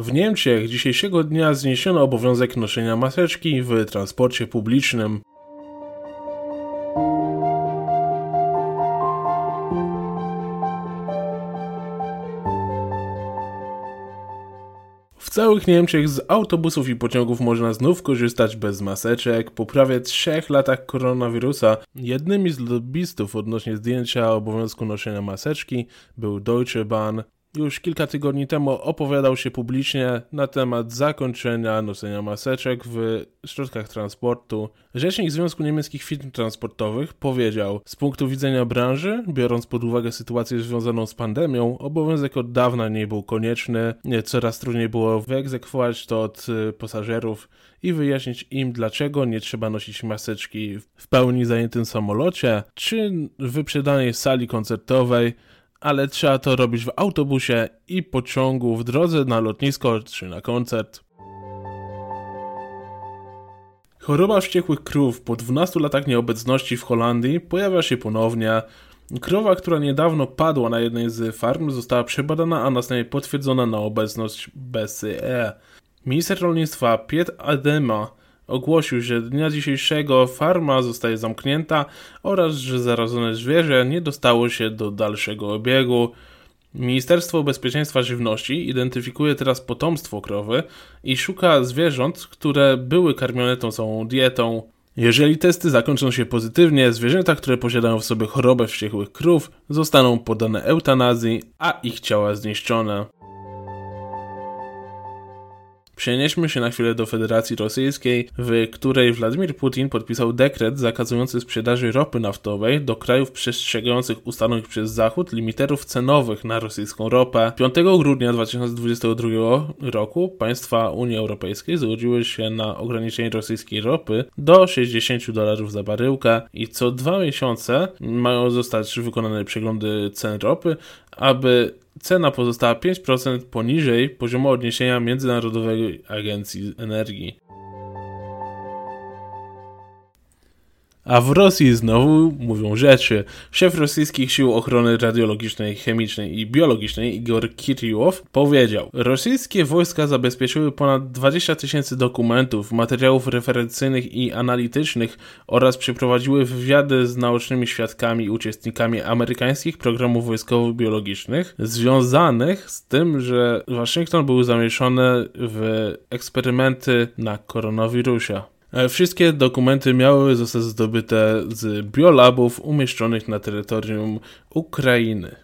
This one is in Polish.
W Niemczech dzisiejszego dnia zniesiono obowiązek noszenia maseczki w transporcie publicznym. W całych Niemczech z autobusów i pociągów można znów korzystać bez maseczek. Po prawie trzech latach koronawirusa jednymi z lobbystów odnośnie zdjęcia obowiązku noszenia maseczki był Deutsche Bahn, już kilka tygodni temu opowiadał się publicznie na temat zakończenia noszenia maseczek w środkach transportu. Rzecznik Związku Niemieckich Firm Transportowych powiedział: Z punktu widzenia branży, biorąc pod uwagę sytuację związaną z pandemią, obowiązek od dawna nie był konieczny. Coraz trudniej było wyegzekwować to od y, pasażerów i wyjaśnić im, dlaczego nie trzeba nosić maseczki w pełni zajętym samolocie czy w wyprzedanej sali koncertowej ale trzeba to robić w autobusie i pociągu w drodze na lotnisko czy na koncert. Choroba wściekłych krów po 12 latach nieobecności w Holandii pojawia się ponownie. Krowa, która niedawno padła na jednej z farm, została przebadana, a następnie potwierdzona na obecność BCE. Minister rolnictwa Piet Adema ogłosił, że dnia dzisiejszego farma zostaje zamknięta oraz że zarażone zwierzę nie dostało się do dalszego obiegu. Ministerstwo Bezpieczeństwa Żywności identyfikuje teraz potomstwo krowy i szuka zwierząt, które były karmione tą samą dietą. Jeżeli testy zakończą się pozytywnie, zwierzęta, które posiadają w sobie chorobę wściekłych krów, zostaną podane eutanazji, a ich ciała zniszczone. Przenieśmy się na chwilę do Federacji Rosyjskiej, w której Władimir Putin podpisał dekret zakazujący sprzedaży ropy naftowej do krajów przestrzegających ustalonych przez Zachód limiterów cenowych na rosyjską ropę. 5 grudnia 2022 roku państwa Unii Europejskiej zgodziły się na ograniczenie rosyjskiej ropy do 60 dolarów za baryłkę i co dwa miesiące mają zostać wykonane przeglądy cen ropy, aby cena pozostała 5% poniżej poziomu odniesienia Międzynarodowej Agencji Energii. A w Rosji znowu mówią rzeczy. Szef rosyjskich sił ochrony radiologicznej, chemicznej i biologicznej Igor Kiriow powiedział: Rosyjskie wojska zabezpieczyły ponad 20 tysięcy dokumentów, materiałów referencyjnych i analitycznych oraz przeprowadziły wywiady z naocznymi świadkami i uczestnikami amerykańskich programów wojskowo-biologicznych związanych z tym, że Waszyngton był zamieszany w eksperymenty na koronawirusie. E, wszystkie dokumenty miały zostać zdobyte z biolabów umieszczonych na terytorium Ukrainy.